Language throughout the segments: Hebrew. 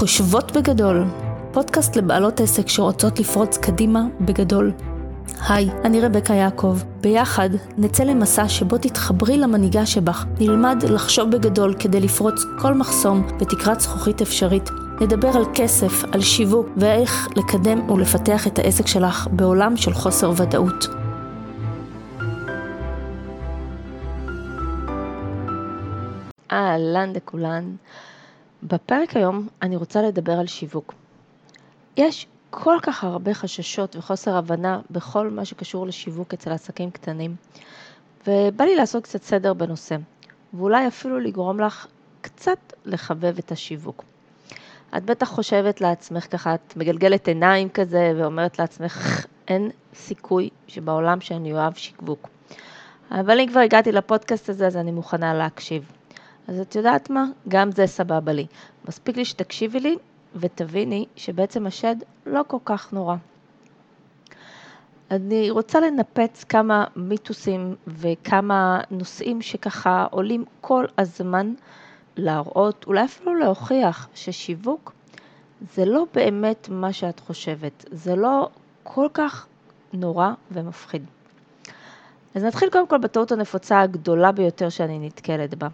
חושבות בגדול, פודקאסט לבעלות עסק שרוצות לפרוץ קדימה בגדול. היי, אני רבקה יעקב. ביחד נצא למסע שבו תתחברי למנהיגה שבך, נלמד לחשוב בגדול כדי לפרוץ כל מחסום בתקרת זכוכית אפשרית. נדבר על כסף, על שיווק ואיך לקדם ולפתח את העסק שלך בעולם של חוסר ודאות. אהלן לכולן. בפרק היום אני רוצה לדבר על שיווק. יש כל כך הרבה חששות וחוסר הבנה בכל מה שקשור לשיווק אצל עסקים קטנים, ובא לי לעשות קצת סדר בנושא, ואולי אפילו לגרום לך קצת לחבב את השיווק. את בטח חושבת לעצמך ככה, את מגלגלת עיניים כזה ואומרת לעצמך, אין סיכוי שבעולם שאני אוהב שיווק. אבל אם כבר הגעתי לפודקאסט הזה, אז אני מוכנה להקשיב. אז את יודעת מה? גם זה סבבה לי. מספיק לי שתקשיבי לי ותביני שבעצם השד לא כל כך נורא. אני רוצה לנפץ כמה מיתוסים וכמה נושאים שככה עולים כל הזמן להראות, אולי אפילו להוכיח ששיווק זה לא באמת מה שאת חושבת, זה לא כל כך נורא ומפחיד. אז נתחיל קודם כל בטעות הנפוצה הגדולה ביותר שאני נתקלת בה.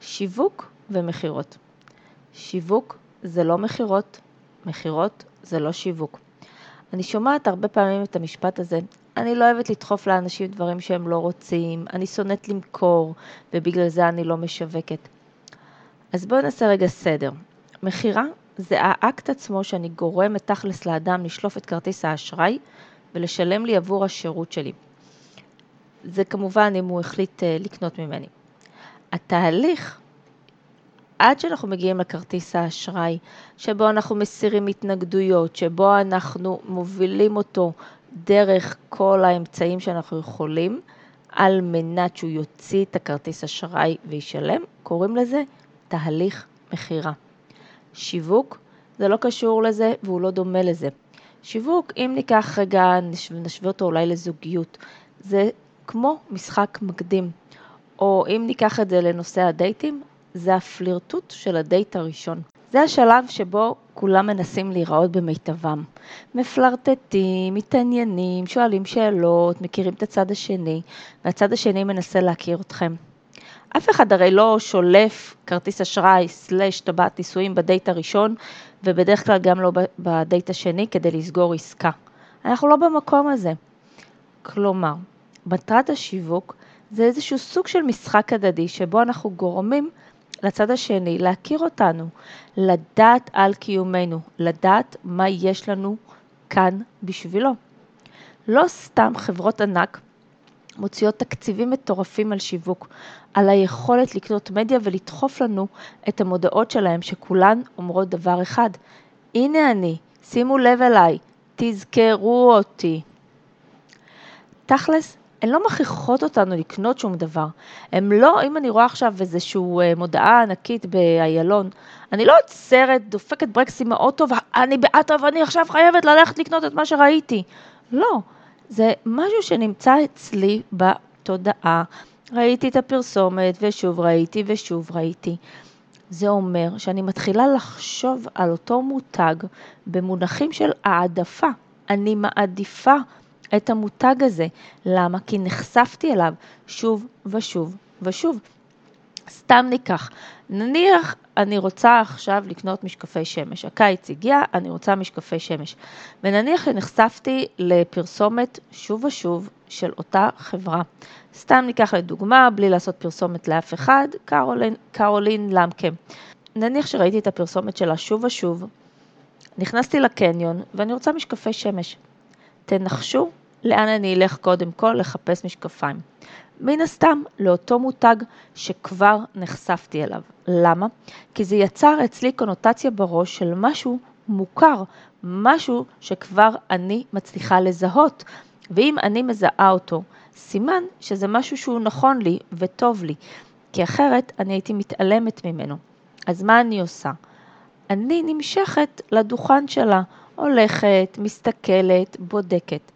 שיווק ומכירות. שיווק זה לא מכירות, מכירות זה לא שיווק. אני שומעת הרבה פעמים את המשפט הזה, אני לא אוהבת לדחוף לאנשים דברים שהם לא רוצים, אני שונאת למכור, ובגלל זה אני לא משווקת. אז בואו נעשה רגע סדר. מכירה זה האקט עצמו שאני גורמת תכלס לאדם לשלוף את כרטיס האשראי ולשלם לי עבור השירות שלי. זה כמובן אם הוא החליט אה, לקנות ממני. התהליך, עד שאנחנו מגיעים לכרטיס האשראי, שבו אנחנו מסירים התנגדויות, שבו אנחנו מובילים אותו דרך כל האמצעים שאנחנו יכולים, על מנת שהוא יוציא את הכרטיס אשראי וישלם, קוראים לזה תהליך מכירה. שיווק זה לא קשור לזה והוא לא דומה לזה. שיווק, אם ניקח רגע, נשווה אותו אולי לזוגיות, זה כמו משחק מקדים. או אם ניקח את זה לנושא הדייטים, זה הפלירטוט של הדייט הראשון. זה השלב שבו כולם מנסים להיראות במיטבם. מפלרטטים, מתעניינים, שואלים שאלות, מכירים את הצד השני, והצד השני מנסה להכיר אתכם. אף אחד הרי לא שולף כרטיס אשראי סלש טבעת נישואים בדייט הראשון, ובדרך כלל גם לא בדייט השני כדי לסגור עסקה. אנחנו לא במקום הזה. כלומר, מטרת השיווק זה איזשהו סוג של משחק הדדי שבו אנחנו גורמים לצד השני להכיר אותנו, לדעת על קיומנו, לדעת מה יש לנו כאן בשבילו. לא סתם חברות ענק מוציאות תקציבים מטורפים על שיווק, על היכולת לקנות מדיה ולדחוף לנו את המודעות שלהם שכולן אומרות דבר אחד, הנה אני, שימו לב אליי, תזכרו אותי. תכלס, הן לא מכריחות אותנו לקנות שום דבר. הן לא, אם אני רואה עכשיו איזושהי אה, מודעה ענקית באיילון, אני לא עוצרת, דופקת ברקס עם האוטו, ואני באטה ואני עכשיו חייבת ללכת לקנות את מה שראיתי. לא, זה משהו שנמצא אצלי בתודעה. ראיתי את הפרסומת, ושוב ראיתי, ושוב ראיתי. זה אומר שאני מתחילה לחשוב על אותו מותג במונחים של העדפה. אני מעדיפה את המותג הזה. למה? כי נחשפתי אליו שוב ושוב ושוב. סתם ניקח, נניח אני רוצה עכשיו לקנות משקפי שמש, הקיץ הגיע, אני רוצה משקפי שמש, ונניח שנחשפתי לפרסומת שוב ושוב של אותה חברה. סתם ניקח לדוגמה, בלי לעשות פרסומת לאף אחד, קרולין, קרולין למקה. נניח שראיתי את הפרסומת שלה שוב ושוב, נכנסתי לקניון ואני רוצה משקפי שמש. תנחשו לאן אני אלך קודם כל לחפש משקפיים. מן הסתם לאותו מותג שכבר נחשפתי אליו. למה? כי זה יצר אצלי קונוטציה בראש של משהו מוכר, משהו שכבר אני מצליחה לזהות. ואם אני מזהה אותו, סימן שזה משהו שהוא נכון לי וטוב לי, כי אחרת אני הייתי מתעלמת ממנו. אז מה אני עושה? אני נמשכת לדוכן שלה, הולכת, מסתכלת, בודקת.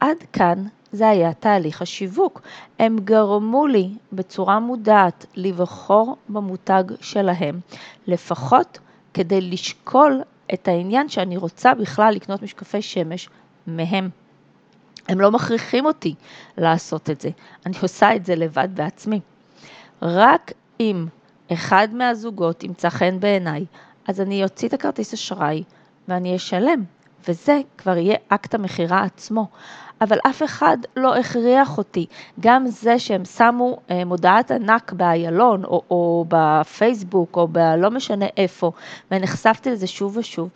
עד כאן זה היה תהליך השיווק. הם גרמו לי בצורה מודעת לבחור במותג שלהם, לפחות כדי לשקול את העניין שאני רוצה בכלל לקנות משקפי שמש מהם. הם לא מכריחים אותי לעשות את זה, אני עושה את זה לבד בעצמי. רק אם אחד מהזוגות ימצא חן בעיניי, אז אני אוציא את הכרטיס אשראי ואני אשלם, וזה כבר יהיה אקט המכירה עצמו. אבל אף אחד לא הכריח אותי. גם זה שהם שמו אה, מודעת ענק באיילון, או, או בפייסבוק, או בלא משנה איפה, ונחשפתי לזה שוב ושוב,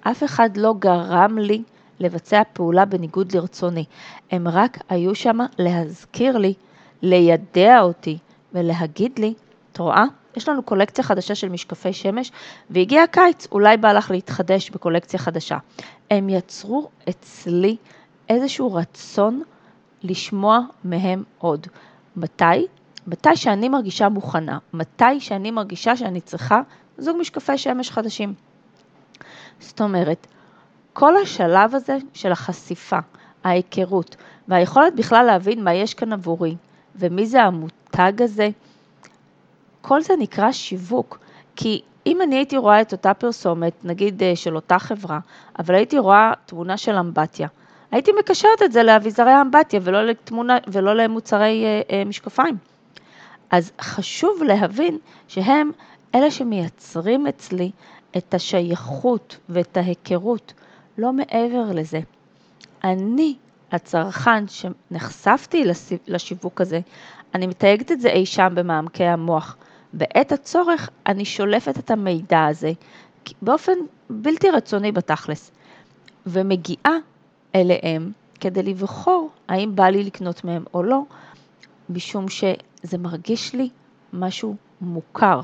אף אחד לא גרם לי לבצע פעולה בניגוד לרצוני. הם רק היו שם להזכיר לי, לידע אותי ולהגיד לי, את רואה? יש לנו קולקציה חדשה של משקפי שמש, והגיע הקיץ, אולי בא לך להתחדש בקולקציה חדשה. הם יצרו אצלי איזשהו רצון לשמוע מהם עוד. מתי? מתי שאני מרגישה מוכנה, מתי שאני מרגישה שאני צריכה זוג משקפי שמש חדשים. זאת אומרת, כל השלב הזה של החשיפה, ההיכרות, והיכולת בכלל להבין מה יש כאן עבורי, ומי זה המותג הזה, כל זה נקרא שיווק. כי אם אני הייתי רואה את אותה פרסומת, נגיד אה, של אותה חברה, אבל הייתי רואה תמונה של אמבטיה, הייתי מקשרת את זה לאביזרי אמבטיה ולא, לתמונה, ולא למוצרי אה, אה, משקפיים. אז חשוב להבין שהם אלה שמייצרים אצלי את השייכות ואת ההיכרות, לא מעבר לזה. אני, הצרכן שנחשפתי לשיווק הזה, אני מתייגת את זה אי שם במעמקי המוח. בעת הצורך אני שולפת את המידע הזה באופן בלתי רצוני בתכלס, ומגיעה אליהם כדי לבחור האם בא לי לקנות מהם או לא, משום שזה מרגיש לי משהו מוכר.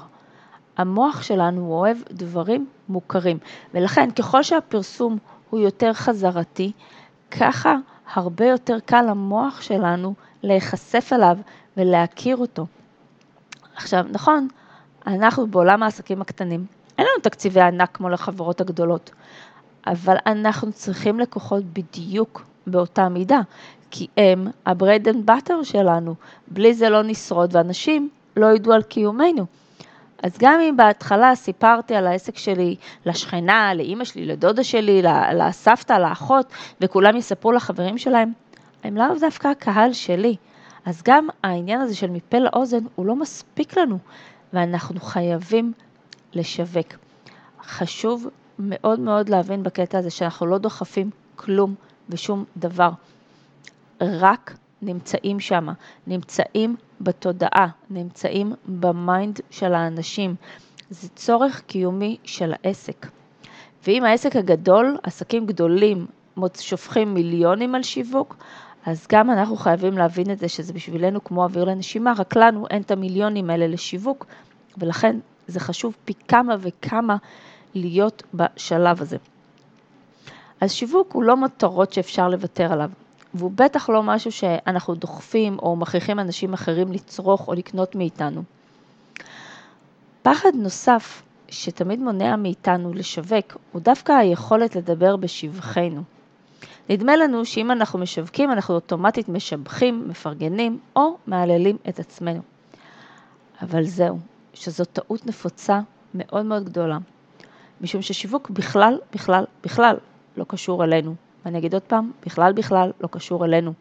המוח שלנו אוהב דברים מוכרים, ולכן ככל שהפרסום הוא יותר חזרתי, ככה הרבה יותר קל למוח שלנו להיחשף אליו ולהכיר אותו. עכשיו, נכון, אנחנו בעולם העסקים הקטנים, אין לנו תקציבי ענק כמו לחברות הגדולות, אבל אנחנו צריכים לקוחות בדיוק באותה מידה, כי הם ה-bread and butter שלנו, בלי זה לא נשרוד ואנשים לא ידעו על קיומנו. אז גם אם בהתחלה סיפרתי על העסק שלי לשכנה, לאימא שלי, לדודה שלי, לסבתא, לאחות, וכולם יספרו לחברים שלהם, הם לאו דווקא הקהל שלי. אז גם העניין הזה של מפה לאוזן הוא לא מספיק לנו, ואנחנו חייבים לשווק. חשוב מאוד מאוד להבין בקטע הזה שאנחנו לא דוחפים כלום ושום דבר, רק נמצאים שם, נמצאים בתודעה, נמצאים ב mind של האנשים. זה צורך קיומי של העסק. ואם העסק הגדול, עסקים גדולים, שופכים מיליונים על שיווק, אז גם אנחנו חייבים להבין את זה שזה בשבילנו כמו אוויר לנשימה, רק לנו אין את המיליונים האלה לשיווק, ולכן זה חשוב פי כמה וכמה להיות בשלב הזה. אז שיווק הוא לא מטרות שאפשר לוותר עליו, והוא בטח לא משהו שאנחנו דוחפים או מכריחים אנשים אחרים לצרוך או לקנות מאיתנו. פחד נוסף שתמיד מונע מאיתנו לשווק הוא דווקא היכולת לדבר בשבחנו. נדמה לנו שאם אנחנו משווקים אנחנו אוטומטית משבחים, מפרגנים או מהללים את עצמנו. אבל זהו, שזו טעות נפוצה מאוד מאוד גדולה. משום ששיווק בכלל, בכלל, בכלל לא קשור אלינו. ואני אגיד עוד פעם, בכלל בכלל לא קשור אלינו.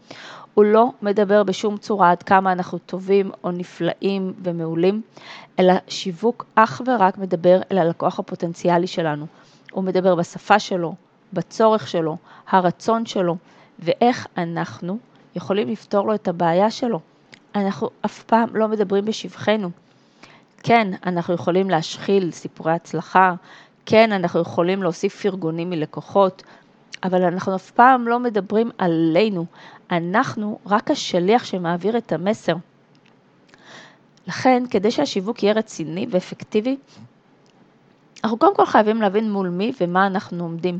הוא לא מדבר בשום צורה עד כמה אנחנו טובים או נפלאים ומעולים, אלא שיווק אך ורק מדבר אל הלקוח הפוטנציאלי שלנו. הוא מדבר בשפה שלו, בצורך שלו, הרצון שלו, ואיך אנחנו יכולים לפתור לו את הבעיה שלו. אנחנו אף פעם לא מדברים בשבחנו. כן, אנחנו יכולים להשחיל סיפורי הצלחה, כן, אנחנו יכולים להוסיף פרגונים מלקוחות, אבל אנחנו אף פעם לא מדברים עלינו, אנחנו רק השליח שמעביר את המסר. לכן, כדי שהשיווק יהיה רציני ואפקטיבי, אנחנו קודם כל חייבים להבין מול מי ומה אנחנו עומדים.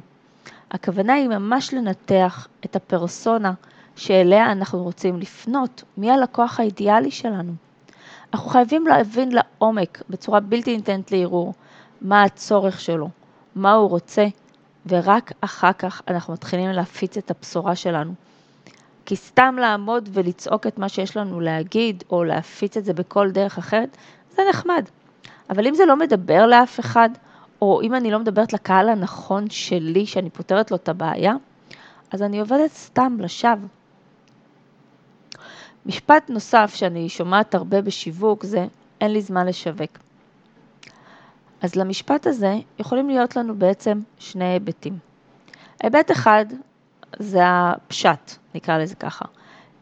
הכוונה היא ממש לנתח את הפרסונה שאליה אנחנו רוצים לפנות, מי הלקוח האידיאלי שלנו. אנחנו חייבים להבין לעומק, בצורה בלתי ניתנת לערעור, מה הצורך שלו, מה הוא רוצה, ורק אחר כך אנחנו מתחילים להפיץ את הבשורה שלנו. כי סתם לעמוד ולצעוק את מה שיש לנו להגיד, או להפיץ את זה בכל דרך אחרת, זה נחמד. אבל אם זה לא מדבר לאף אחד, או אם אני לא מדברת לקהל הנכון שלי, שאני פותרת לו את הבעיה, אז אני עובדת סתם לשווא. משפט נוסף שאני שומעת הרבה בשיווק זה אין לי זמן לשווק. אז למשפט הזה יכולים להיות לנו בעצם שני היבטים. היבט אחד זה הפשט, נקרא לזה ככה.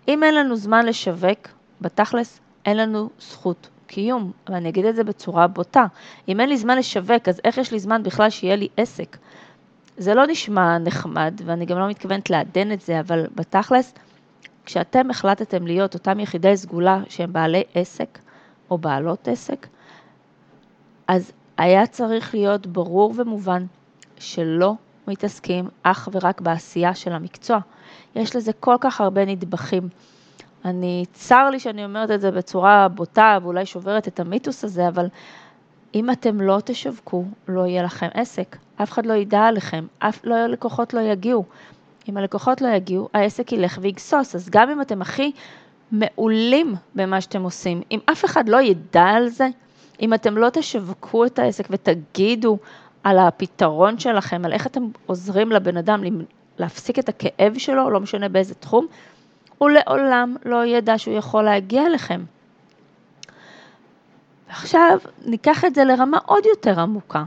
אם אין לנו זמן לשווק, בתכלס אין לנו זכות קיום, ואני אגיד את זה בצורה בוטה. אם אין לי זמן לשווק, אז איך יש לי זמן בכלל שיהיה לי עסק? זה לא נשמע נחמד, ואני גם לא מתכוונת לעדן את זה, אבל בתכלס, כשאתם החלטתם להיות אותם יחידי סגולה שהם בעלי עסק או בעלות עסק, אז היה צריך להיות ברור ומובן שלא מתעסקים אך ורק בעשייה של המקצוע. יש לזה כל כך הרבה נדבכים. אני, צר לי שאני אומרת את זה בצורה בוטה ואולי שוברת את המיתוס הזה, אבל אם אתם לא תשווקו, לא יהיה לכם עסק. אף אחד לא ידע עליכם, אף לא, לקוחות לא יגיעו. אם הלקוחות לא יגיעו, העסק ילך ויגסוס. אז גם אם אתם הכי מעולים במה שאתם עושים, אם אף אחד לא ידע על זה, אם אתם לא תשווקו את העסק ותגידו על הפתרון שלכם, על איך אתם עוזרים לבן אדם להפסיק את הכאב שלו, לא משנה באיזה תחום, הוא לעולם לא ידע שהוא יכול להגיע אליכם. ועכשיו ניקח את זה לרמה עוד יותר עמוקה.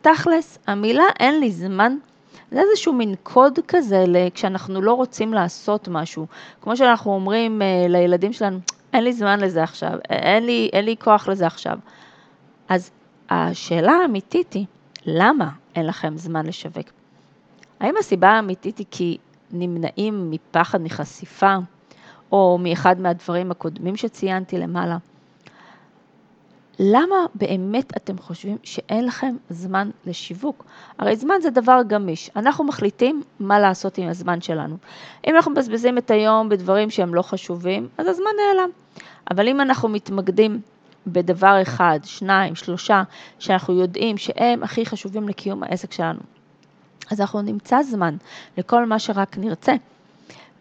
תכלס, המילה אין לי זמן, זה איזשהו מין קוד כזה כשאנחנו לא רוצים לעשות משהו. כמו שאנחנו אומרים uh, לילדים שלנו, אין לי זמן לזה עכשיו, אין לי, אין לי כוח לזה עכשיו. אז השאלה האמיתית היא, למה אין לכם זמן לשווק? האם הסיבה האמיתית היא כי נמנעים מפחד מחשיפה, או מאחד מהדברים הקודמים שציינתי למעלה? למה באמת אתם חושבים שאין לכם זמן לשיווק? הרי זמן זה דבר גמיש, אנחנו מחליטים מה לעשות עם הזמן שלנו. אם אנחנו מבזבזים את היום בדברים שהם לא חשובים, אז הזמן נעלם. אבל אם אנחנו מתמקדים בדבר אחד, שניים, שלושה, שאנחנו יודעים שהם הכי חשובים לקיום העסק שלנו, אז אנחנו נמצא זמן לכל מה שרק נרצה.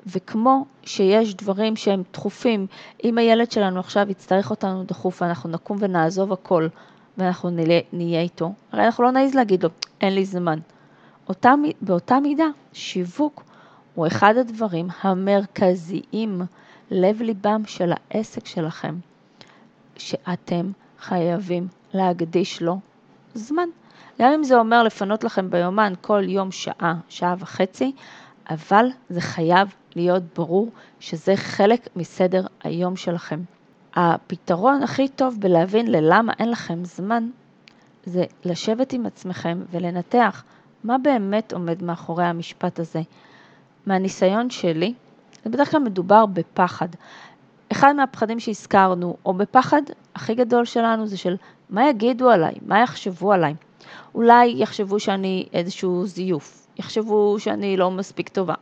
וכמו שיש דברים שהם דחופים, אם הילד שלנו עכשיו יצטרך אותנו דחוף, אנחנו נקום ונעזוב הכל ואנחנו נהיה, נהיה איתו, הרי אנחנו לא נעז להגיד לו, אין לי זמן. אותה, באותה מידה, שיווק הוא אחד הדברים המרכזיים, לב ליבם של העסק שלכם, שאתם חייבים להקדיש לו זמן. גם אם זה אומר לפנות לכם ביומן כל יום שעה, שעה וחצי, אבל זה חייב להיות ברור שזה חלק מסדר היום שלכם. הפתרון הכי טוב בלהבין ללמה אין לכם זמן, זה לשבת עם עצמכם ולנתח מה באמת עומד מאחורי המשפט הזה. מהניסיון שלי, זה בדרך כלל מדובר בפחד. אחד מהפחדים שהזכרנו, או בפחד הכי גדול שלנו, זה של מה יגידו עליי, מה יחשבו עליי. אולי יחשבו שאני איזשהו זיוף, יחשבו שאני לא מספיק טובה.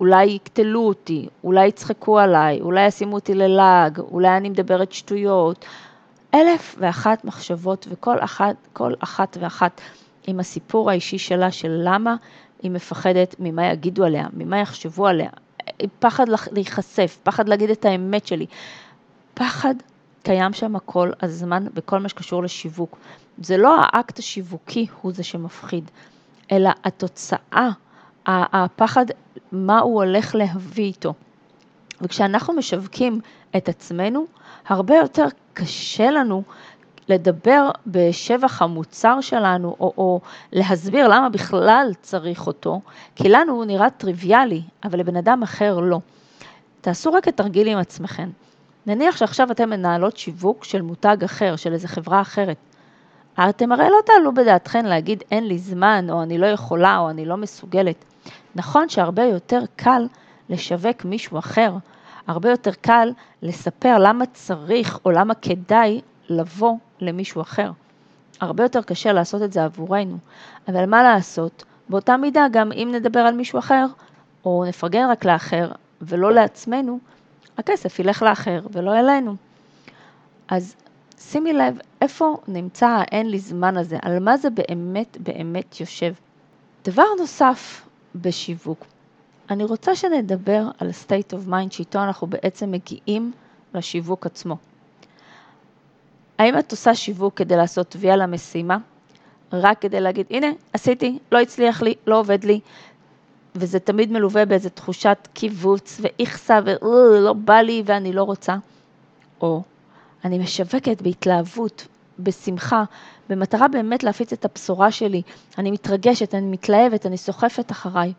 אולי יקטלו אותי, אולי יצחקו עליי, אולי ישימו אותי ללעג, אולי אני מדברת שטויות. אלף ואחת מחשבות וכל אחת, כל אחת ואחת עם הסיפור האישי שלה של למה היא מפחדת ממה יגידו עליה, ממה יחשבו עליה, פחד להיחשף, פחד להגיד את האמת שלי. פחד קיים שם כל הזמן בכל מה שקשור לשיווק. זה לא האקט השיווקי הוא זה שמפחיד, אלא התוצאה, הפחד, מה הוא הולך להביא איתו. וכשאנחנו משווקים את עצמנו, הרבה יותר קשה לנו לדבר בשבח המוצר שלנו, או, או להסביר למה בכלל צריך אותו, כי לנו הוא נראה טריוויאלי, אבל לבן אדם אחר לא. תעשו רק את תרגיל עם עצמכם. נניח שעכשיו אתם מנהלות שיווק של מותג אחר, של איזה חברה אחרת. אתם הרי לא תעלו בדעתכן להגיד אין לי זמן, או אני לא יכולה, או אני לא מסוגלת. נכון שהרבה יותר קל לשווק מישהו אחר, הרבה יותר קל לספר למה צריך או למה כדאי לבוא למישהו אחר. הרבה יותר קשה לעשות את זה עבורנו, אבל מה לעשות, באותה מידה גם אם נדבר על מישהו אחר, או נפרגן רק לאחר ולא לעצמנו, הכסף ילך לאחר ולא אלינו. אז שימי לב איפה נמצא האין לי זמן הזה, על מה זה באמת באמת יושב. דבר נוסף בשיווק, אני רוצה שנדבר על state of mind שאיתו אנחנו בעצם מגיעים לשיווק עצמו. האם את עושה שיווק כדי לעשות וי על המשימה? רק כדי להגיד, הנה, עשיתי, לא הצליח לי, לא עובד לי, וזה תמיד מלווה באיזו תחושת קיבוץ ואיכסה ולא בא לי ואני לא רוצה. או אני משווקת בהתלהבות, בשמחה, במטרה באמת להפיץ את הבשורה שלי. אני מתרגשת, אני מתלהבת, אני סוחפת אחריי.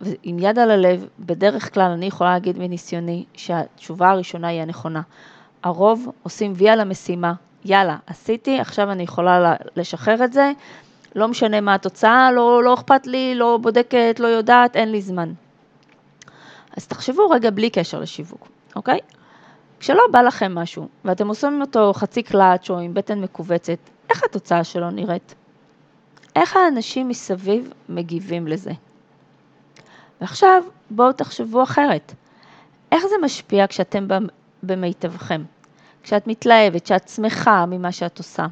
ועם יד על הלב, בדרך כלל אני יכולה להגיד מניסיוני שהתשובה הראשונה היא הנכונה. הרוב עושים וי על המשימה, יאללה, עשיתי, עכשיו אני יכולה לשחרר את זה, לא משנה מה התוצאה, לא, לא אכפת לי, לא בודקת, לא יודעת, אין לי זמן. אז תחשבו רגע בלי קשר לשיווק, אוקיי? כשלא בא לכם משהו, ואתם עושים אותו חצי קלאץ' או עם בטן מכווצת, איך התוצאה שלו נראית? איך האנשים מסביב מגיבים לזה? ועכשיו בואו תחשבו אחרת. איך זה משפיע כשאתם במיטבכם? כשאת מתלהבת, כשאת שמחה ממה שאת עושה?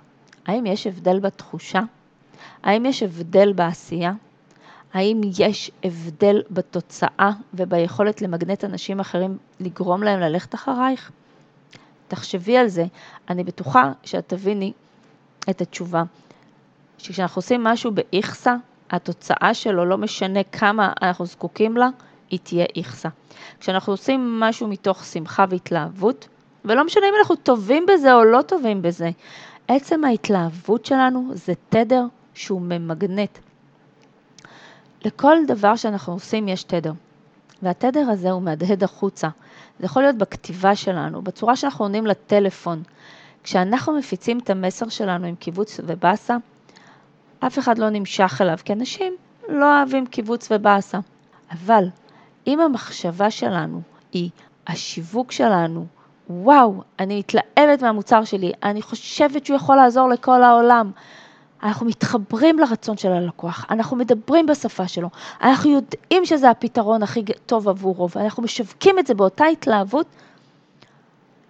האם יש הבדל בתחושה? האם יש הבדל בעשייה? האם יש הבדל בתוצאה וביכולת למגנט אנשים אחרים לגרום להם ללכת אחרייך? תחשבי על זה, אני בטוחה שאת תביני את התשובה. שכשאנחנו עושים משהו באיכסה, התוצאה שלו, לא משנה כמה אנחנו זקוקים לה, היא תהיה איכסה. כשאנחנו עושים משהו מתוך שמחה והתלהבות, ולא משנה אם אנחנו טובים בזה או לא טובים בזה, עצם ההתלהבות שלנו זה תדר שהוא ממגנט. לכל דבר שאנחנו עושים יש תדר, והתדר הזה הוא מהדהד החוצה. זה יכול להיות בכתיבה שלנו, בצורה שאנחנו עונים לטלפון. כשאנחנו מפיצים את המסר שלנו עם קיבוץ ובאסה, אף אחד לא נמשך אליו, כי אנשים לא אוהבים קיבוץ ובאסה. אבל אם המחשבה שלנו היא השיווק שלנו, וואו, אני מתלהבת מהמוצר שלי, אני חושבת שהוא יכול לעזור לכל העולם. אנחנו מתחברים לרצון של הלקוח, אנחנו מדברים בשפה שלו, אנחנו יודעים שזה הפתרון הכי טוב עבורו, ואנחנו משווקים את זה באותה התלהבות,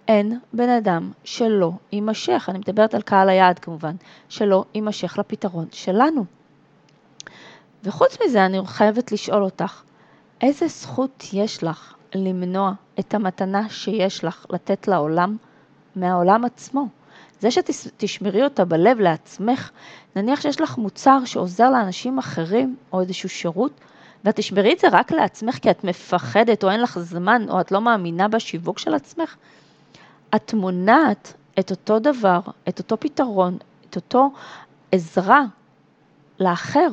אין בן אדם שלא יימשך, אני מדברת על קהל היעד כמובן, שלא יימשך לפתרון שלנו. וחוץ מזה, אני חייבת לשאול אותך, איזה זכות יש לך למנוע את המתנה שיש לך לתת לעולם מהעולם עצמו? זה שתשמרי אותה בלב לעצמך, נניח שיש לך מוצר שעוזר לאנשים אחרים, או איזשהו שירות, ואת תשמרי את זה רק לעצמך כי את מפחדת, או אין לך זמן, או את לא מאמינה בשיווק של עצמך, את מונעת את אותו דבר, את אותו פתרון, את אותו עזרה לאחר,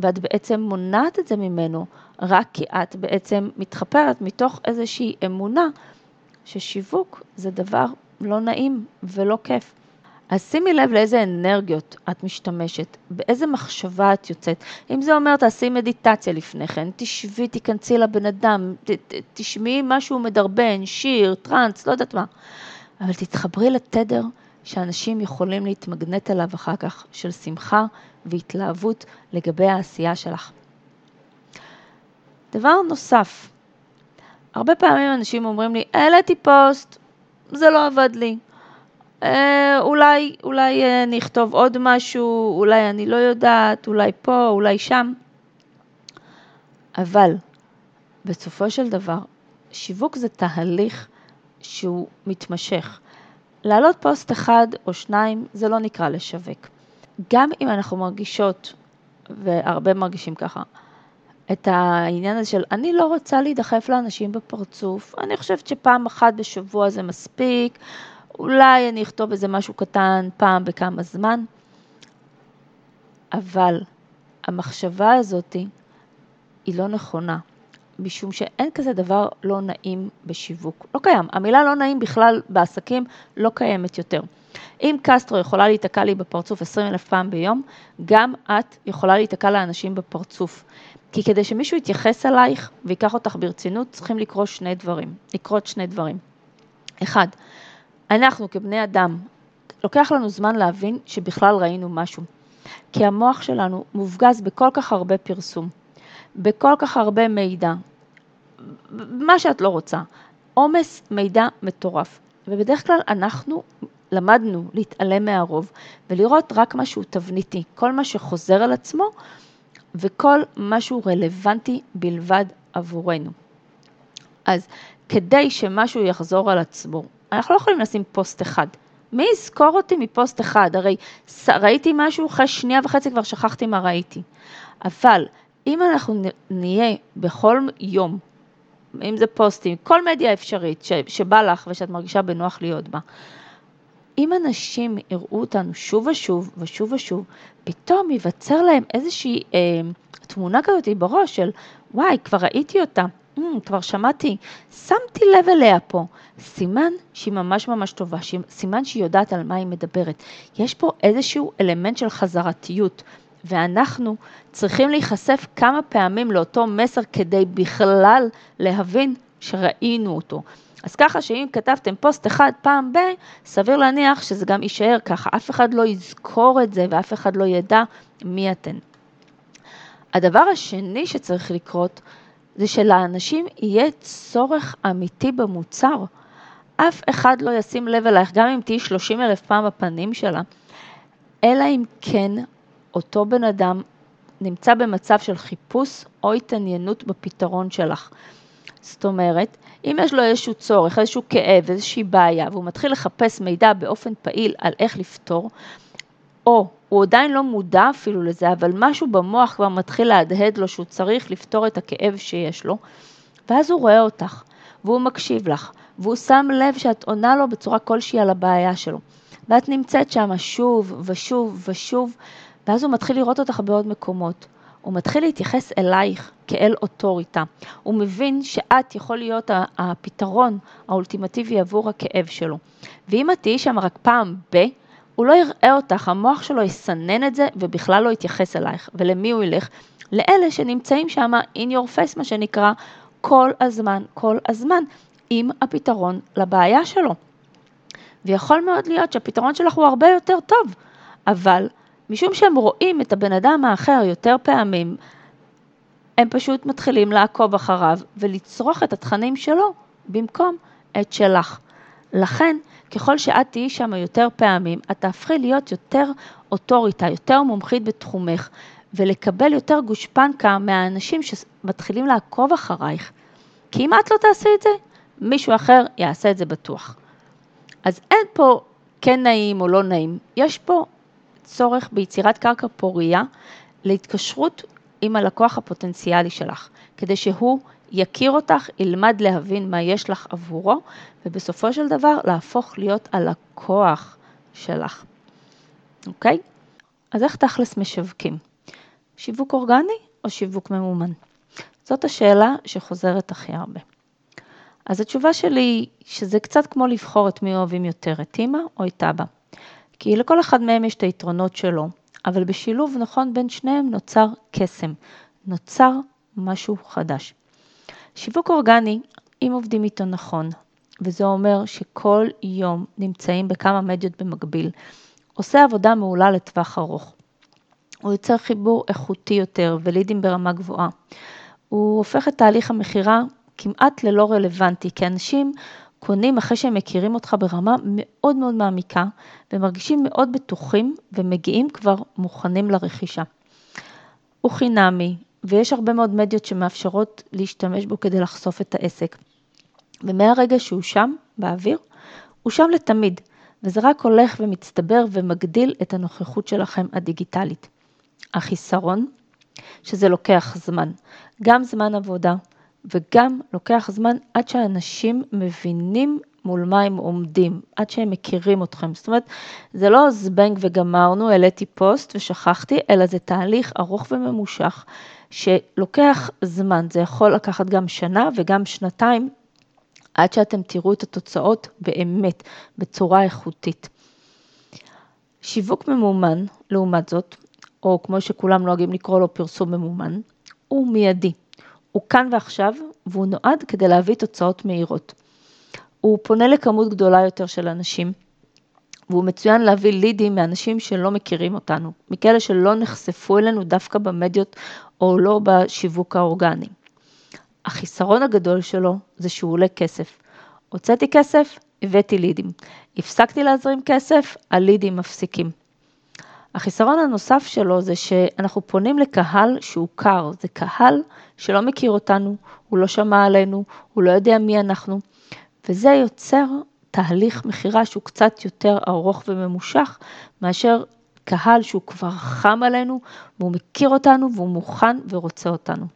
ואת בעצם מונעת את זה ממנו, רק כי את בעצם מתחפרת מתוך איזושהי אמונה ששיווק זה דבר לא נעים ולא כיף. אז שימי לב לאיזה אנרגיות את משתמשת, באיזה מחשבה את יוצאת. אם זה אומר תעשי מדיטציה לפני כן, תשבי, תיכנסי לבן אדם, ת, ת, תשמעי משהו מדרבן, שיר, טראנס, לא יודעת מה. אבל תתחברי לתדר שאנשים יכולים להתמגנט אליו אחר כך, של שמחה והתלהבות לגבי העשייה שלך. דבר נוסף, הרבה פעמים אנשים אומרים לי, העליתי פוסט, זה לא עבד לי. אה, אולי, אולי אה, נכתוב עוד משהו, אולי אני לא יודעת, אולי פה, אולי שם. אבל בסופו של דבר, שיווק זה תהליך שהוא מתמשך. להעלות פוסט אחד או שניים זה לא נקרא לשווק. גם אם אנחנו מרגישות, והרבה מרגישים ככה, את העניין הזה של אני לא רוצה להידחף לאנשים בפרצוף, אני חושבת שפעם אחת בשבוע זה מספיק, אולי אני אכתוב איזה משהו קטן פעם בכמה זמן, אבל המחשבה הזאת היא לא נכונה, משום שאין כזה דבר לא נעים בשיווק. לא קיים. המילה לא נעים בכלל בעסקים לא קיימת יותר. אם קסטרו יכולה להיתקע לי בפרצוף 20 אלף פעם ביום, גם את יכולה להיתקע לאנשים בפרצוף. כי כדי שמישהו יתייחס אלייך ויקח אותך ברצינות, צריכים לקרות שני דברים. לקרות שני דברים. אחד, אנחנו כבני אדם, לוקח לנו זמן להבין שבכלל ראינו משהו. כי המוח שלנו מופגז בכל כך הרבה פרסום, בכל כך הרבה מידע, מה שאת לא רוצה, עומס מידע מטורף. ובדרך כלל אנחנו למדנו להתעלם מהרוב ולראות רק משהו תבניתי, כל מה שחוזר על עצמו וכל משהו רלוונטי בלבד עבורנו. אז כדי שמשהו יחזור על עצמו, אנחנו לא יכולים לשים פוסט אחד. מי יזכור אותי מפוסט אחד? הרי ראיתי משהו, אחרי שנייה וחצי כבר שכחתי מה ראיתי. אבל אם אנחנו נהיה בכל יום, אם זה פוסטים, כל מדיה אפשרית ש, שבא לך ושאת מרגישה בנוח להיות בה, אם אנשים יראו אותנו שוב ושוב ושוב ושוב, פתאום ייווצר להם איזושהי אה, תמונה כזאת בראש של וואי, כבר ראיתי אותה, mm, כבר שמעתי, שמתי לב אליה פה. סימן שהיא ממש ממש טובה, סימן שהיא יודעת על מה היא מדברת. יש פה איזשהו אלמנט של חזרתיות, ואנחנו צריכים להיחשף כמה פעמים לאותו מסר כדי בכלל להבין שראינו אותו. אז ככה שאם כתבתם פוסט אחד פעם ב, סביר להניח שזה גם יישאר ככה, אף אחד לא יזכור את זה ואף אחד לא ידע מי אתן. הדבר השני שצריך לקרות זה שלאנשים יהיה צורך אמיתי במוצר. אף אחד לא ישים לב אלייך, גם אם תהיי 30 אלף פעם בפנים שלה, אלא אם כן אותו בן אדם נמצא במצב של חיפוש או התעניינות בפתרון שלך. זאת אומרת, אם יש לו איזשהו צורך, איזשהו כאב, איזושהי בעיה, והוא מתחיל לחפש מידע באופן פעיל על איך לפתור, או הוא עדיין לא מודע אפילו לזה, אבל משהו במוח כבר מתחיל להדהד לו שהוא צריך לפתור את הכאב שיש לו, ואז הוא רואה אותך, והוא מקשיב לך, והוא שם לב שאת עונה לו בצורה כלשהי על הבעיה שלו. ואת נמצאת שם שוב ושוב ושוב, ואז הוא מתחיל לראות אותך בעוד מקומות. הוא מתחיל להתייחס אלייך כאל אוטוריטה. הוא מבין שאת יכול להיות הפתרון האולטימטיבי עבור הכאב שלו. ואם את תהיי שם רק פעם ב, הוא לא יראה אותך, המוח שלו יסנן את זה ובכלל לא יתייחס אלייך. ולמי הוא ילך? לאלה שנמצאים שם in your face, מה שנקרא, כל הזמן, כל הזמן, עם הפתרון לבעיה שלו. ויכול מאוד להיות שהפתרון שלך הוא הרבה יותר טוב, אבל משום שהם רואים את הבן אדם האחר יותר פעמים, הם פשוט מתחילים לעקוב אחריו ולצרוך את התכנים שלו במקום את שלך. לכן, ככל שאת תהיי שם יותר פעמים, את תהפכי להיות יותר אוטוריטה, יותר מומחית בתחומך, ולקבל יותר גושפנקה מהאנשים שמתחילים לעקוב אחרייך. כי אם את לא תעשי את זה, מישהו אחר יעשה את זה בטוח. אז אין פה כן נעים או לא נעים, יש פה צורך ביצירת קרקע פורייה להתקשרות עם הלקוח הפוטנציאלי שלך, כדי שהוא יכיר אותך, ילמד להבין מה יש לך עבורו, ובסופו של דבר להפוך להיות הלקוח שלך, אוקיי? אז איך תכלס משווקים? שיווק אורגני או שיווק ממומן? זאת השאלה שחוזרת הכי הרבה. אז התשובה שלי היא שזה קצת כמו לבחור את מי אוהבים יותר, את אימא או את אבא. כי לכל אחד מהם יש את היתרונות שלו, אבל בשילוב נכון בין שניהם נוצר קסם, נוצר משהו חדש. שיווק אורגני, אם עובדים איתו נכון, וזה אומר שכל יום נמצאים בכמה מדיות במקביל, עושה עבודה מעולה לטווח ארוך. הוא יוצר חיבור איכותי יותר ולידים ברמה גבוהה. הוא הופך את תהליך המכירה כמעט ללא רלוונטי, כי אנשים קונים אחרי שהם מכירים אותך ברמה מאוד מאוד מעמיקה ומרגישים מאוד בטוחים ומגיעים כבר מוכנים לרכישה. הוא חינמי ויש הרבה מאוד מדיות שמאפשרות להשתמש בו כדי לחשוף את העסק. ומהרגע שהוא שם, באוויר, הוא שם לתמיד, וזה רק הולך ומצטבר ומגדיל את הנוכחות שלכם הדיגיטלית. החיסרון, שזה לוקח זמן, גם זמן עבודה, וגם לוקח זמן עד שאנשים מבינים מול מה הם עומדים, עד שהם מכירים אתכם. זאת אומרת, זה לא זבנג וגמרנו, העליתי פוסט ושכחתי, אלא זה תהליך ארוך וממושך שלוקח זמן. זה יכול לקחת גם שנה וגם שנתיים עד שאתם תראו את התוצאות באמת, בצורה איכותית. שיווק ממומן, לעומת זאת, או כמו שכולם נוהגים לקרוא לו פרסום ממומן, הוא מיידי. הוא כאן ועכשיו, והוא נועד כדי להביא תוצאות מהירות. הוא פונה לכמות גדולה יותר של אנשים, והוא מצוין להביא לידים מאנשים שלא מכירים אותנו, מכאלה שלא נחשפו אלינו דווקא במדיות או לא בשיווק האורגני. החיסרון הגדול שלו זה שהוא עולה כסף. הוצאתי כסף, הבאתי לידים. הפסקתי להזרים כסף, הלידים מפסיקים. החיסרון הנוסף שלו זה שאנחנו פונים לקהל שהוא קר, זה קהל שלא מכיר אותנו, הוא לא שמע עלינו, הוא לא יודע מי אנחנו, וזה יוצר תהליך מכירה שהוא קצת יותר ארוך וממושך, מאשר קהל שהוא כבר חם עלינו, והוא מכיר אותנו והוא מוכן ורוצה אותנו.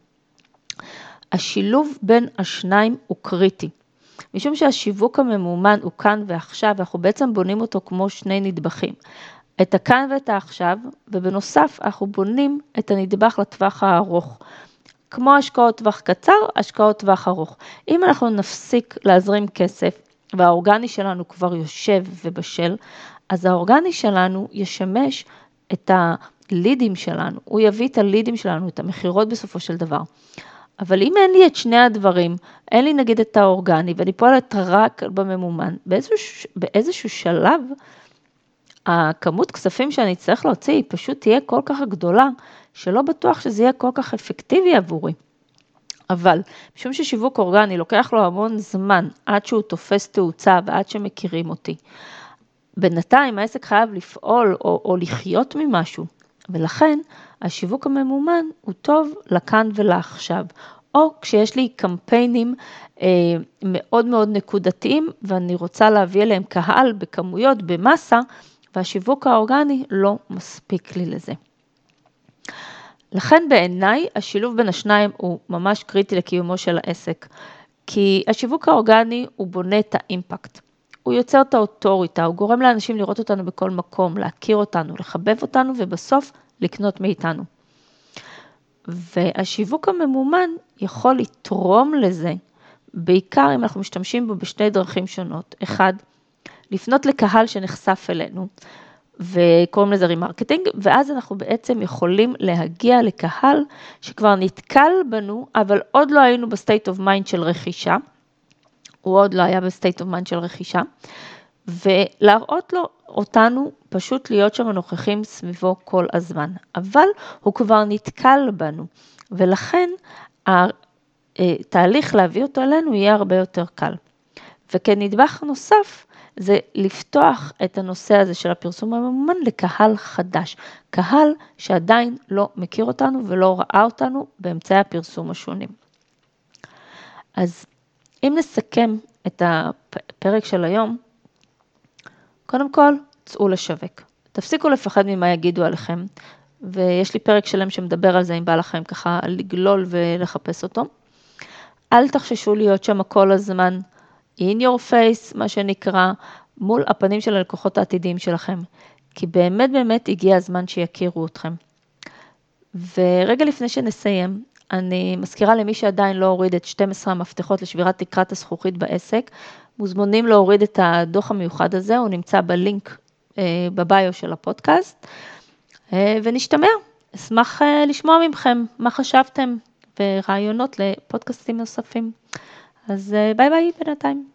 השילוב בין השניים הוא קריטי. משום שהשיווק הממומן הוא כאן ועכשיו, ואנחנו בעצם בונים אותו כמו שני נדבכים. את הכאן ואת העכשיו, ובנוסף אנחנו בונים את הנדבך לטווח הארוך. כמו השקעות טווח קצר, השקעות טווח ארוך. אם אנחנו נפסיק להזרים כסף והאורגני שלנו כבר יושב ובשל, אז האורגני שלנו ישמש את הלידים שלנו, הוא יביא את הלידים שלנו, את המכירות בסופו של דבר. אבל אם אין לי את שני הדברים, אין לי נגיד את האורגני ואני פועלת רק בממומן, באיזשהו, באיזשהו שלב הכמות כספים שאני אצטרך להוציא היא פשוט תהיה כל כך גדולה, שלא בטוח שזה יהיה כל כך אפקטיבי עבורי. אבל משום ששיווק אורגני לוקח לו המון זמן עד שהוא תופס תאוצה ועד שמכירים אותי, בינתיים העסק חייב לפעול או, או לחיות ממשהו, ולכן השיווק הממומן הוא טוב לכאן ולעכשיו, או כשיש לי קמפיינים אה, מאוד מאוד נקודתיים ואני רוצה להביא אליהם קהל בכמויות, במסה, והשיווק האורגני לא מספיק לי לזה. לכן בעיניי השילוב בין השניים הוא ממש קריטי לקיומו של העסק, כי השיווק האורגני הוא בונה את האימפקט. הוא יוצר את האוטוריטה, הוא גורם לאנשים לראות אותנו בכל מקום, להכיר אותנו, לחבב אותנו ובסוף לקנות מאיתנו. והשיווק הממומן יכול לתרום לזה, בעיקר אם אנחנו משתמשים בו בשתי דרכים שונות. אחד, לפנות לקהל שנחשף אלינו, וקוראים לזה remarketing, ואז אנחנו בעצם יכולים להגיע לקהל שכבר נתקל בנו, אבל עוד לא היינו ב state of mind של רכישה, הוא עוד לא היה ב state mind של רכישה, ולהראות לו אותנו פשוט להיות שם נוכחים סביבו כל הזמן, אבל הוא כבר נתקל בנו, ולכן התהליך להביא אותו אלינו יהיה הרבה יותר קל. וכנדבך נוסף, זה לפתוח את הנושא הזה של הפרסום הממומן לקהל חדש, קהל שעדיין לא מכיר אותנו ולא ראה אותנו באמצעי הפרסום השונים. אז אם נסכם את הפרק של היום, קודם כל, צאו לשווק. תפסיקו לפחד ממה יגידו עליכם, ויש לי פרק שלם שמדבר על זה, אם בא לכם ככה לגלול ולחפש אותו. אל תחששו להיות שם כל הזמן in your face, מה שנקרא, מול הפנים של הלקוחות העתידיים שלכם, כי באמת באמת הגיע הזמן שיכירו אתכם. ורגע לפני שנסיים, אני מזכירה למי שעדיין לא הוריד את 12 המפתחות לשבירת תקרת הזכוכית בעסק, מוזמנים להוריד את הדוח המיוחד הזה, הוא נמצא בלינק אה, בביו של הפודקאסט, אה, ונשתמע. אשמח אה, לשמוע מכם מה חשבתם ורעיונות לפודקאסטים נוספים. אז ביי ביי בינתיים.